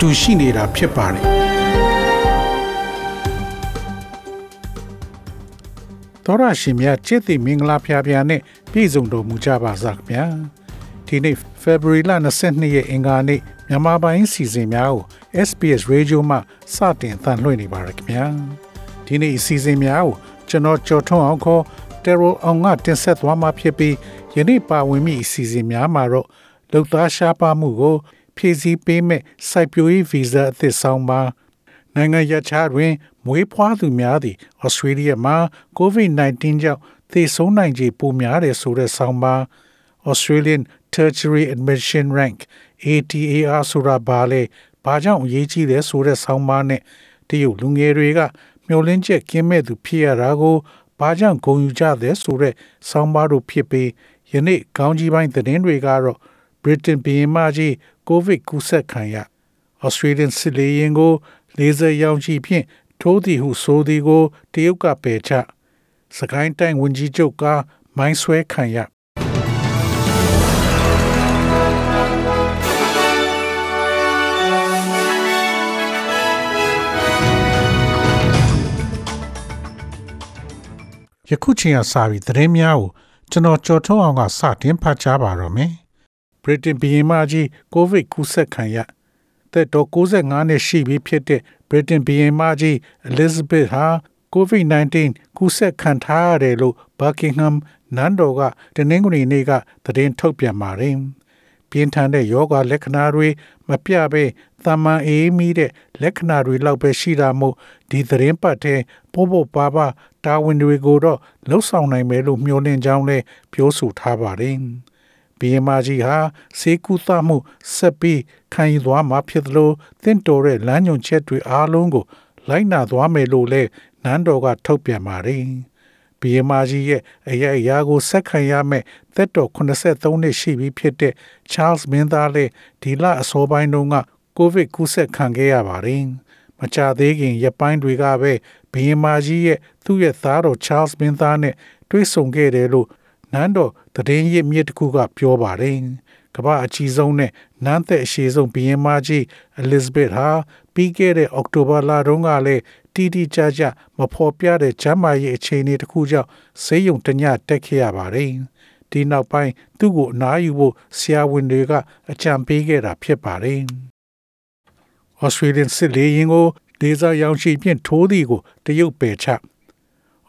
တူရှိနေတာဖြစ်ပါတယ်တော်ရရှိမြချစ်တိမင်္ဂလာဖျားဖျားနဲ့ပြည်စုံတော်မူကြပါစားခင်ဗျာဒီနေ့ February လ22ရက်အင်္ဂါနေ့မြန်မာပိုင်းစီစဉ်များကို SPS Radio မှစတင်အသံလွှင့်နေပါရခင်ဗျာဒီနေ့အစီအစဉ်များကိုကျွန်တော်ကြော်ထွန်းအောင်ခေါ်တယ်ရိုအောင်ကတင်ဆက်သွားမှာဖြစ်ပြီးယနေ့ပါဝင်မိအစီအစဉ်များမှာတော့လုံသားရှားပါမှုကို ဖြည့်ဆည်းပေးမဲ့စိုက်ပျိုးရေးဗီဇအသစ်ဆောင်ပါနိုင်ငံရခြားတွင် မွေးဖွားသူများသည့်ဩစတြေးလျမှာ COVID-19 ကြောင့်သေဆုံးနိုင်ခြေပိုများတယ်ဆိုတဲ့ဆောင်းပါ Australian Tertiary Admission Rank ATAR ဆိုတာဘာလဲဘာကြောင့်အရေးကြီးလဲဆိုတဲ့ဆောင်းပါနဲ့တရုတ်လူငယ်တွေကမျောလင်းချက်ကင်းမဲ့သူဖြစ်ရတာကိုဘာကြောင့်ဂုဏ်ယူကြလဲဆိုတဲ့ဆောင်းပါတို့ဖြစ်ပြီးယနေ့ခေါင်းကြီးပိုင်းသတင်းတွေကတော့ Britain ဘီရင်မကြီး ကိုဗစ်ကူးစက်ခံရ Australian စစ်လေယာဉ်ကိုလေဆယ်ရောင်ချီဖြင့်ထိုးသည်ဟုဆိုသည်ကိုတရုတ်ကပယ်ချစကိုင်းတိုင်းဝန်ကြီးချုပ်ကမိုင်းဆွဲခံရယခုချိန်ကစပြီးသတင်းများကိုကျွန်တော်ကြော်ထုတ်အောင်ကစတင်ဖတ်ကြားပါတော့မယ်။ Britain ဘီရင်မကြီးကိုဗစ်ကူးစက်ခံရသက်တော်65နှစ်ရှိပြီဖြစ်တဲ့ Britain ဘီရင်မကြီး Elizabeth ဟာ COVID-19 ကူးစက်ခံထားရတယ်လို့ Buckingham နန်းတော်ကတနင်္ဂနွေနေ့ကသတင်းထုတ်ပြန်ပါတယ်။ပြင်းထန်တဲ့ယောဂလက္ခဏာတွေမပြဘဲသာမန်အေးမိတဲ့လက္ခဏာတွေလောက်ပဲရှိတာမို့ဒီသတင်းပတ်ထဲပို့ဖို့ပါပါတာဝန်တွေကိုတော့လှုပ်ဆောင်နိုင်မယ်လို့မျှော်လင့်ကြောင်းလည်းပြောဆိုထားပါတယ်။ ဘီယမာကြီးဟာစေကူသမှုဆက်ပြီးခံယူသွားမှာဖြစ်သလိုတင့်တော်တဲ့လမ်းညွန်ချက်တွေအားလုံးကို လိုက်နာသွားမယ်လို့လည်းနန်းတော်ကထုတ်ပြန်ပါတယ်။ဘီယမာကြီးရဲ့အရာအရာကိုဆက်ခံရမဲ့သက်တော်83နှစ်ရှိပြီဖြစ်တဲ့ Charles မင်းသားလည်းဒီလအစောပိုင်းတုန်းကကိုဗစ်ကူးစက်ခံခဲ့ရပါတယ်။မကြသေးခင်ရပိုင်းတွေကပဲဘီယမာကြီးရဲ့သူ့ရဲ့သားတော် Charles မင်းသားနဲ့တွေ့ဆုံခဲ့တယ်လို့ နန်းတော်သတင်းရစ်မြစ်တစ်ခုကပြောပါတယ်။ကမ္ဘာအကြီးဆုံးနဲ့နန်းသက်အရှိဆုံးဘီယမာကြီး Elizabeth ဟာပြီးခဲ့တဲ့အောက်တိုဘာလတုန်းကလည်းတီတီကြကြမဖော်ပြတဲ့ကျမ်းမာရေးအခြေအနေတစ်ခုကြောင့်ဆေးရုံတညတက်ခဲ့ရပါတယ်။ဒီနောက်ပိုင်းသူ့ကိုအနားယူဖို့ဆရာဝန်တွေကအကြံပေးခဲ့တာဖြစ်ပါတယ်။ Australian စစ်လေယာဉ်ကိုဒေဇာရောင်ချီဖြင့်ထိုးသည်ကိုတရုတ်ပယ်ချ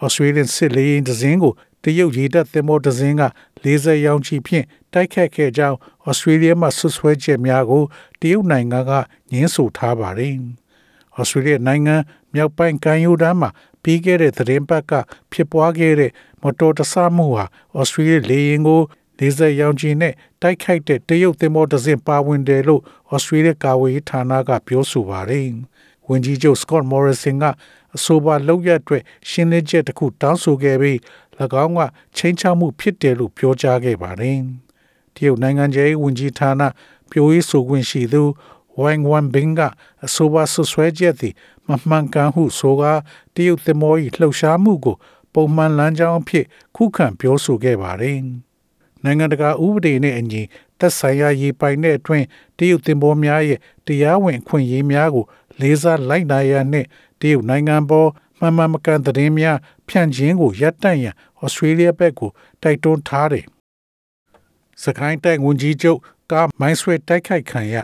Australian စစ်လေယာဉ်တစ်စင်းကို တရုတ်ရေတပ်သင်္ဘောတစ်စင်းကလေဆယ်ရောင်ချီဖြင့်တိုက်ခတ်ခဲ့ကြောင်း Australia မှဆွဆွဲချက်များကိုတရုတ်နိုင်ငံကညှင်းဆိုထားပါတယ်။ Australia နိုင်ငံမြောက်ပိုင်းကန်ယူဒန်းမှာပြီးခဲ့တဲ့သတင်းပတ်ကဖြစ်ပွားခဲ့တဲ့မတော်တဆမှုဟာ Australia လေယာဉ်ကိုလေဆယ်ရောင်ချီနဲ့တိုက်ခိုက်တဲ့တရုတ်သင်္ဘောတစ်စင်းပါဝင်တယ်လို့ Australia ကာဝေးဌာနကပြောဆိုပါတယ်။ဝန်ကြီးချုပ် Scott Morrison က အဆိုပါလောက်ရအတွက်ရှင်းလင်းချက်တစ်ခုတောင်းဆိုခဲ့ပြီး၎င်းကချိန်ချမှုဖြစ်တယ်လို့ပြောကြားခဲ့ပါတယ်။တရုတ်နိုင်ငံရေးဝန်ကြီးဌာနပြောရေးဆိုခွင့်ရှိသူ Wang Wenbin ကအဆိုပါဆွဆွဲချက်သည်မမှန်ကန်ဟုဆိုကာတရုတ်သမော၏လှုပ်ရှားမှုကို ပုံမှန်လမ်းကြောင်းအဖြစ်ခုခံပြောဆိုခဲ့ပါတယ်။နိုင်ငံတကာဥပဒေနဲ့အညီသက်ဆိုင်ရာရေးပိုင်တဲ့အတွင်းတရုတ်သင်္ဘောများရဲ့တရားဝင်ခွင့်ရေးများကို လေးစားလိုက်နာရန်နှင့် တရုတ်နိုင်ငံပေါ်မှန်မှန်မကန်သတင်းများဖြန့်ခြင်းကိုရပ်တန့်ရန်ဩစတြေးလျဘက်ကိုတိုက်တွန်းထားတယ်။စကိုင်းတိုင်းဝန်ကြီးချုပ်ကမိုင်းဆွဲတိုက်ခိုက်ခံရ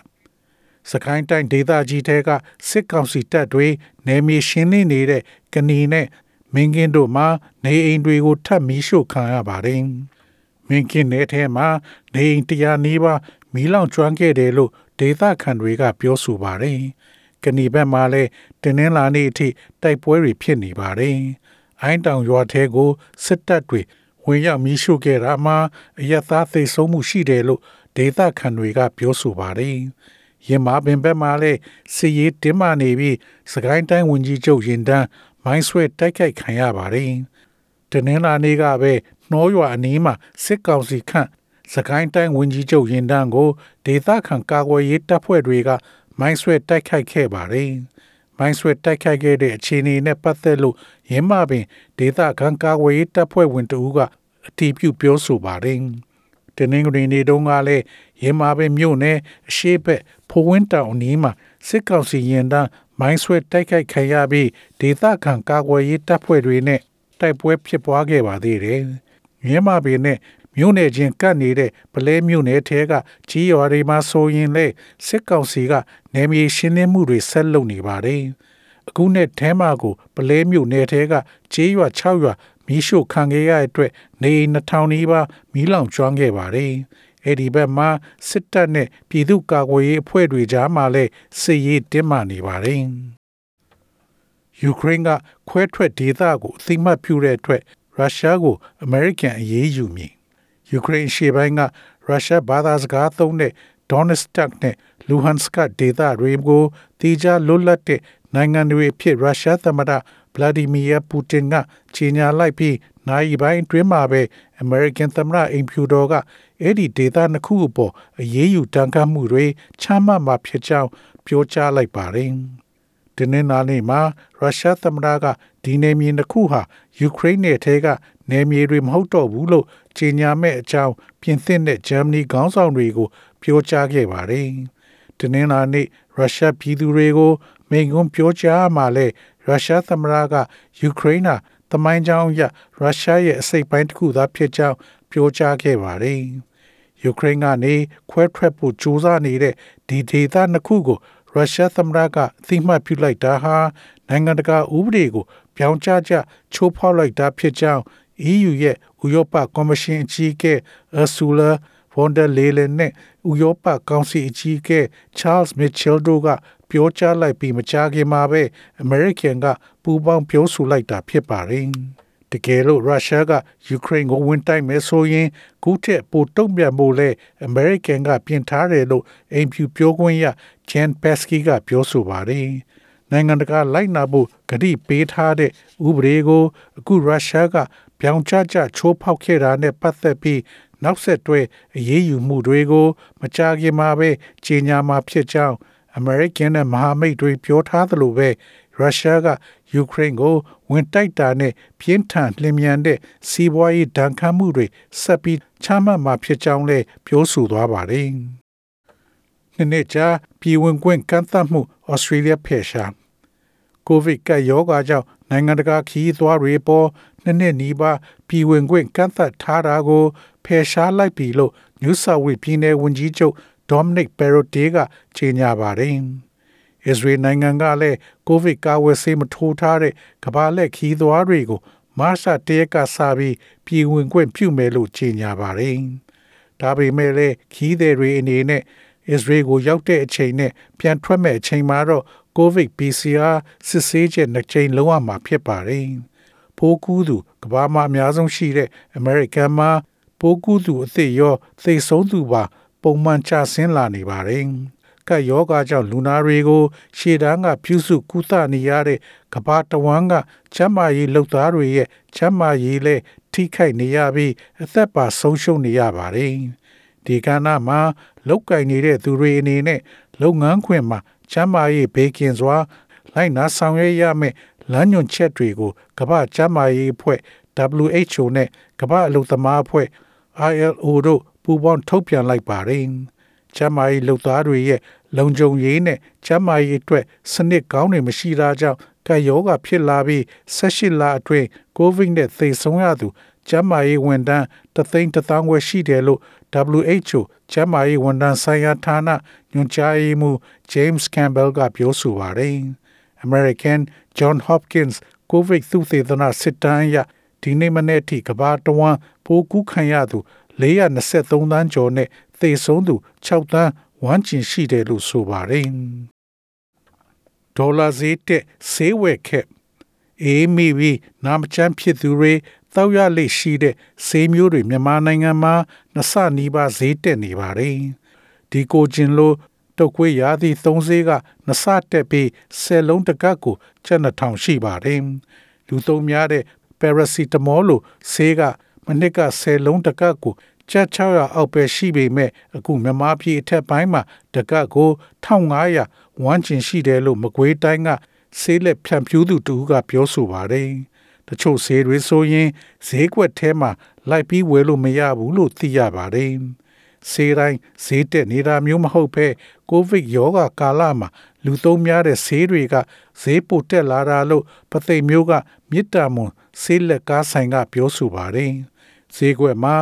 စကိုင်းတိုင်းဒေသကြီးထဲကစစ်ကောင်စီတပ်တွေနယ်မြေရှင်းလင်းနေတဲ့ကဏီနဲ့မင်းကင်းတို့မှာနေအိမ်တွေကိုထပ်မီးရှို့ခံရပါတယ်။မင်းကင်းနယ်ထဲမှာနေအိမ်တရားနီးပါးမီးလောင်ကျွမ်းခဲ့တယ်လို့ဒေသခံတွေကပြောဆိုပါတယ်။ ကဏီဘက်မှာလည်းတင်းနှင်းလာနေအထိတိုက်ပွဲတွေဖြစ်နေပါတယ်။အိုင်းတောင်ရွာထဲကိုစစ်တပ်တွေဝင်ရောက်မီးရှို့ခဲ့တာမှာအရသားသိဆုံးမှုရှိတယ်လို့ဒေသခံတွေကပြောဆိုပါတယ်။ရင်မာပင်ဘက်မှာလည်းစီရေးတင်းမာနေပြီးစကိုင်းတိုင်းဝန်ကြီးချုပ်ရင်တန်းမိုင်းဆွဲတိုက်ခိုက်ခံရပါတယ်။တနင်္လာနေ့ကပဲနှောရွာအနီးမှာစစ်ကောင်စီခန့်စကိုင်းတိုင်းဝန်ကြီးချုပ်ရင်တန်းကိုဒေသခံကာကွယ်ရေးတပ်ဖွဲ့တွေက မိုင်းဆွဲတိုက်ခိုက်ခဲ့ပါတယ်။မိုင်းဆွဲတိုက်ခိုက်ခဲ့တဲ့အခြေအနေနဲ့ပတ်သက်လို့ရင်းမပင်ဒေသခံကာကွယ်ရေးတပ်ဖွဲ့ဝင်တဦးကအတည်ပြုပြောဆိုပါတယ်။တနင်္ဂနွေနေ့တုန်းကလည်းရင်းမပင်မြို့နယ်အရှိဘက်ဖိုးဝင်းတောင်အနီးမှာစစ်ကောင်စီရင်တန်းမိုင်းဆွဲတိုက်ခိုက်ခံရပြီးဒေသခံကာကွယ်ရေးတပ်ဖွဲ့တွေနဲ့တိုက်ပွဲဖြစ်ပွားခဲ့ပါသေးတယ်။မြန်မာပြည်နဲ့ မြို့နယ်ချင်းကပ်နေတဲ့ပလဲမြို့နယ်ထဲကကြီးရွာတွေမှာဆိုရင်လေစစ်ကောင်စီကနေမြေရှင်းလင်းမှုတွေဆက်လုပ်နေပါတယ်။အခုနဲ့ထဲမှာကိုပလဲမြို့နယ်ထဲကကြီးရွာ6ရွာမီးရှို့ခံခဲ့ရတဲ့အတွက်နေ2000နီးပါးမီးလောင်ကျွမ်းခဲ့ပါတယ်။အဲ့ဒီဘက်မှာစစ်တပ်နဲ့ပြည်သူ့ကာကွယ်ရေးအဖွဲ့တွေကြားမှာလည်းစစ်ရေးတင်းမာနေပါတယ်။ယူကရိန်းကခွဲထွက်ဒေသကိုအသိမှတ်ပြုတဲ့အတွက်ရုရှားကိုအမေရိကန်အရေးယူမည် ယူကရိန်းရှေ့ပိုင်းကရုရှားဘာသာစကားသုံးတဲ့ Donetsk နဲ့ Luhansk ဒေသတွေကိုတီးခြားလွတ်လပ်တဲ့နိုင်ငံတွေဖြစ်ရုရှားသမ္မတဗလာဒီမီယာပူတင်ကကြီးညာလိုက်ပြီးနိုင်ပိုင်းအတွင်းမှာပဲ American သမ္မတအိမ်ဖြူတော်ကအဲ့ဒီဒေသနှစ်ခုအပေါ်အရေးယူတန်ခတ်မှုတွေချမှတ်မှာဖြစ်ကြောင်းပြောကြားလိုက်ပါတယ်။ ဒီနေ့နာနေ့မှာရုရှားသမ္မတကဒီနေမြေတစ်ခုဟာယူကရိန်းနယ်ထဲကနေမြေတွေမဟုတ်တော့ဘူးလို့ကြေညာမဲ့အကြောင်းပြင်သစ်နဲ့ဂျာမနီခေါင်းဆောင်တွေကိုပြောကြားခဲ့ပါတယ်။တနင်္လာနေ့ရုရှားပြည်သူတွေကိုမိန့်ခွန်းပြောကြားမှလည်းရုရှားသမ္မတကယူကရိန်းကတမိုင်းကြောင်းရရုရှားရဲ့အစိတ်ပိုင်းတစ်ခုသာဖြစ်ကြောင်းပြောကြားခဲ့ပါတယ်။ယူကရိန်းကနေခွဲထွက်ဖို့ကြိုးစားနေတဲ့ဒီဒေသနှစ်ခုကို ရုရှားသမ္မတကအသိမှတ်ပြုလိုက်တာဟာနိုင်ငံတကာဥပဒေကို ပြောင်းကျကျချိုးဖောက်လိုက်တာဖြစ်ကြောင်း EU ရဲ့ဥရောပကော်မရှင်အကြီးအကဲ Ursula von der Leyen နဲ့ဥရောပကောင်စီအကြီးအကဲ Charles Michel တို့ကပြောကြားလိုက်ပြီးမကြာခင်မှာပဲ American ကပူးပေါင်းပြောဆိုလိုက်တာဖြစ်ပါတယ်။ တကယ်လို့ရုရှားကယူကရိန်းကိုဝင်တိုက်မယ်ဆိုရင်ခုထက်ပိုတုံ့ပြန်ဖို့လဲ American ကပြင်ထားတယ်လို့အိမ်ဖြူပြောခွင့်ရ Jen Psaki ကပြောဆိုပါတယ်။နိုင်ငံတကာလိုက်နာဖို့ဂတိပေးထားတဲ့ဥပဒေကိုအခုရုရှားကပြောင်ချကြချိုးဖောက်ခဲ့တာနဲ့ပတ်သက်ပြီးနောက်ဆက်တွဲအရေးယူမှုတွေကို မကြာခင်မှာပဲကြေညာမှာဖြစ်ကြောင်း American နဲ့မဟာမိတ်တွေပြောထားသလိုပဲရုရှားက ယူကရိန်းကို ဝင်တိုက်တာနဲ့ပြင်းထန်လျင်မြန်တဲ့စီးပွားရေးဒဏ်ခတ်မှုတွေဆက်ပြီးချမှတ်မှာဖြစ်ကြောင်းလည်းပြောဆိုသွားပါတယ်။နှစ်နှစ်ကြာပြည်ဝင်ခွင့်ကန့်သတ်မှုဩစတြေးလျဖယ်ရှားကိုဗစ်ကပ်ရောဂါကြောင့်နိုင်ငံတကာခီးသွားတွေပေါ်နှစ်နှစ်နီးပါးပြည်ဝင်ခွင့်ကန့်သတ်ထားတာကိုဖယ်ရှားလိုက်ပြီလို့ New South Wales ပြည်နယ်ဝန်ကြီးချုပ် Dominic Perrottet ကကြေညာပါတယ်။ အစ္စရေးနိုင်ငံကလည်းကိုဗစ်ကာကွယ်ဆေးမထိုးထားတဲ့ကမ္ဘာလက်ခီးသွားတွေကိုမတ်လတရက်ကစပြီးပြည်ဝင်ခွင့်ပြုမယ်လို့ကြေညာပါတယ်။ဒါပေမဲ့လည်းခီးသည်တွေအနေနဲ့အစ္စရေးကိုရောက်တဲ့အချိန်နဲ့ပြန်ထွက်မဲ့အချိန်မှာတော့ COVID PCR စစ်ဆေးချက်နှစ်ကြိမ်လုံးဝမှာဖြစ်ပါတယ်။ပိုးကူးသူကမ္ဘာမှာအများဆုံးရှိတဲ့အမေရိကန်မှာပိုးကူးသူအသစ်ရောသိဆုံးသူပါပုံမှန်ကျဆင်းလာနေပါတယ်။ ကပ်ယောဂါကြောင့်လူနာတွေကို ရှေ့တန်းကပြုစုကုသနေရတဲ့ကမ္ဘာတဝန်းကချမ်းမာရေးလုပ်သားတွေရဲ့ချမ်းမာရေးလည်းထိခိုက်နေရပြီးအသက်ပါဆုံးရှုံးနေရပါတယ်။ဒီကဏ္ဍမှာလောက်ကင်နေတဲ့သူတွေအနေနဲ့လုပ်ငန်းခွင်မှာချမ်းမာရေးဘေးကင်းစွာလိုက်နာဆောင်ရွက်ရမယ့်လမ်းညွှန်ချက်တွေကိုကမ္ဘာ့ကျန်းမာရေးအဖွဲ့ WHO နဲ့ကမ္ဘာ့အလုပ်သမားအဖွဲ့ ILO တို့ပူးပေါင်းထုတ်ပြန်လိုက်ပါတယ်။ကျန်းမာရေးလုပ်သားတွေရဲ့ လုံခြုံရေးနဲ့ကျန်းမာရေးအတွက်စနစ်ကောင်းတွေမရှိတာကြောင့်ကယောဂဖြစ်လာပြီး18လအတွင်းကိုဗစ်နဲ့သေဆုံးရသူကျန်းမာရေးဝန်ထမ်းတသိန်းတသောင်းဝယ်ရှိတယ်လို့ WHO ကျန်းမာရေးဝန်ထမ်းဆိုင်ရာဌာနညွှန်ကြားရေးမှူး James Campbell ကပြောဆိုပါတယ်။ American John Hopkins ကိုဗစ်သုတေသနစစ်တမ်းအရဒီနေ့မနေ့ထိကဘာတဝမ်းပိုးကူးခံရသူ423သန်းကျော်နဲ့သေဆုံးသူ6သန်း ဝန်းကျင်ရှိတယ်လို့ဆိုပါတယ်။ဒေါ်လာဈေးတက်ဆေးဝယ်ခက်အေးမီဗီနာမချမ်းဖြစ်သူတွေတောက်ရလိရှိတဲ့ဆေးမျိုးတွေမြန်မာနိုင်ငံမှာနှစ်ဆနီးပါးဈေးတက်နေပါတယ်။ဒီကိုကျင်လို့တုတ်ခွေးရာသီသုံးဈေးကနှစ်ဆတက်ပြီးဆယ်လုံးတစ်ကပ်ကိုကျပ်2000ရှိပါတယ်လူသုံးများတဲ့ paracetamol လို့ဆေးကမနစ်ကဆယ်လုံးတစ်ကပ်ကို ကျပ်600အောက်ပဲရှိပေမဲ့အခုမြန်မာပြည်အထက်ပိုင်းမှာတစ်ကပ်ကို1500ဝန်းကျင်ရှိတယ်လို့မကွေးတိုင်းကဆေးလက်ဖြန့်ဖြူးသူတူကပြောဆိုပါတယ်တချို့ဆေးတွေဆိုရင်ဈေးကွက်ထဲမှာလိုက်ပြီးဝယ်လို့မရဘူးလို့သိရပါတယ်။ဆေးတိုင်းဈေးတက်နေတာမျိုးမဟုတ်ဘဲကိုဗစ်ရောဂါကာလမှာလူသုံးများတဲ့ဆေးတွေကဈေးပိုတက်လာတာလို့ပသိမ်မျိုးကမြစ်တာမွန်ဆေးလက်ကားဆိုင်ကပြောဆိုပါတယ်။ဈေးကွက်မှာ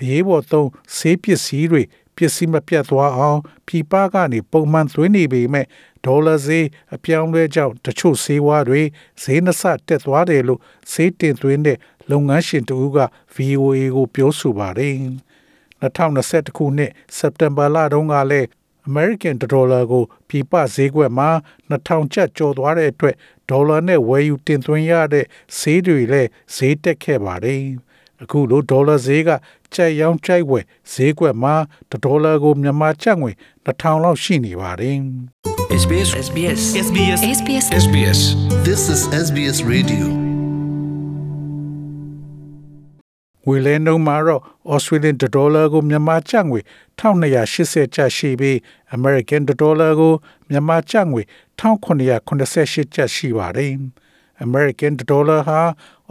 အရေးပေါ်သုံးဆေးပစ္စည်းတွေပစ္စည်းမပြတ်သွားအောင်ပြည်ပကနေပုံမှန်သွင်းနေပေမဲ့ဒေါ်လာဈေးအပြောင်းလဲကြောင့်တချို့ဆေးဝါးတွေဈေးနှဆတက်သွားတယ်လို့ဈေးတင်သွင်းတဲ့လုပ်ငန်းရှင်တဦးက VOA ကိုပြောဆိုပါတယ်2021ခုနှစ်စက်တင်ဘာလတုန်းကလည်း American ဒေါ်လာကိုပြည်ပဈေးကွက်မှာ2000ကျပ်ကျော်သွားတဲ့အတွက်ဒေါ်လာနဲ့ဝယ်ယူတင်သွင်းရတဲ့ဈေးတွေလည်းဈေးတက်ခဲ့ပါတယ် အခုလိုဒေါ်လာဈေးကကြက်ရောင်းကြိုက်ဝယ်ဈေးကွက်မှာတစ်ဒေါ်လာကိုမြန်မာကျပ်ငွေ2000လောက်ရှိနေပါတယ် SBS SBS SBS SBS SBS This is SBS Radio. ငွေလဲနှုန်းမှာတော့ Australian dollar ကိုမြန်မာကျပ်ငွေ1280ကျပ်ရှိပြီး American dollar ကိုမြန်မာကျပ်ငွေ1988ကျပ်ရှိပါတယ်။ American dollar ဟာ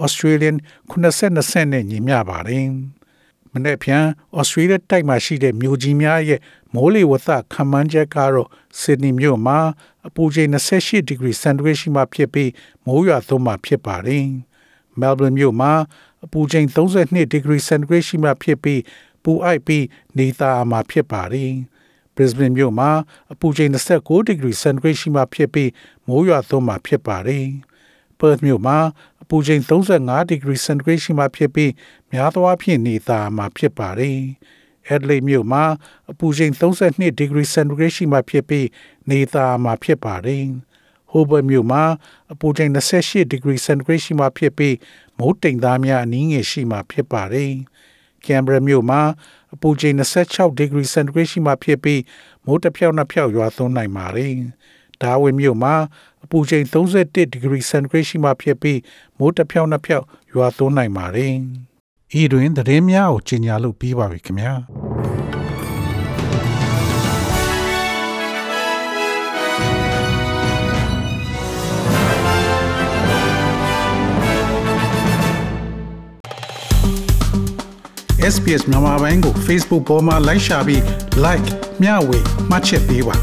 Australian 90စနစ်နဲ့ညီမျှပါတယ်။မနေ့ဖြန် Australia တိုက်မှာရှိတဲ့မြို့ကြီးများရဲ့မိုးလေဝသခန့်မှန်းချက်ကတော့ Sydney မြို့မှာအပူချိန်28 degree centigrade ရှိမှဖြစ်ပြီးမိုးရွာသွန်းမှဖြစ်ပါတယ်။ Melbourne မြို့မှာအပူချိန်32 degree centigrade ရှိမှဖြစ်ပြီးပူအိုက်ပြီးနေသားမှာဖြစ်ပါတယ်။ Brisbane မြို့မှာအပူချိန်29 degree centigrade ရှိမှဖြစ်ပြီးမိုးရွာသွန်းမှဖြစ်ပါတယ်။ Perth မြို့မှာအပူချိန်35 degree centigrade ရှိမှဖြစ်ပြီးများသောအားဖြင့်နေသားမှာဖြစ်ပါတယ်။ Adelaide မြို့မှာအပူချိန်32 degree centigrade ရှိမှဖြစ်ပြီးနေသားမှာဖြစ်ပါတယ်။ Hobart မြို့မှာအပူချိန်28 degree centigrade ရှိမှဖြစ်ပြီးမိုးတိမ်သားများအနည်းငယ်ရှိမှဖြစ်ပါတယ်။ Canberra မြို့မှာအပူချိန်26 degree centigrade ရှိမှဖြစ်ပြီးမိုးတစ်ဖြောက်နှစ်ဖြောက်ရွာသွန်းနိုင်ပါတယ်။ Darwin မြို့မှာအပူချိန်31 degree centigrade ရှိမှဖြစ်ပြီးမိုးတစ်ဖြောက်နှစ်ဖြောက်ရွာသွန်းနိုင်ပါတယ်။ဤတွင်သတင်းများကိုကြီးညာလို့ပြီးပါပြီခင်ဗျာ။ SBS မြန်မာပိုင်းကို Facebook ပေါ်မှာ like ရှာပြီး like မျှဝေမှတ်ချက်ပေးပါ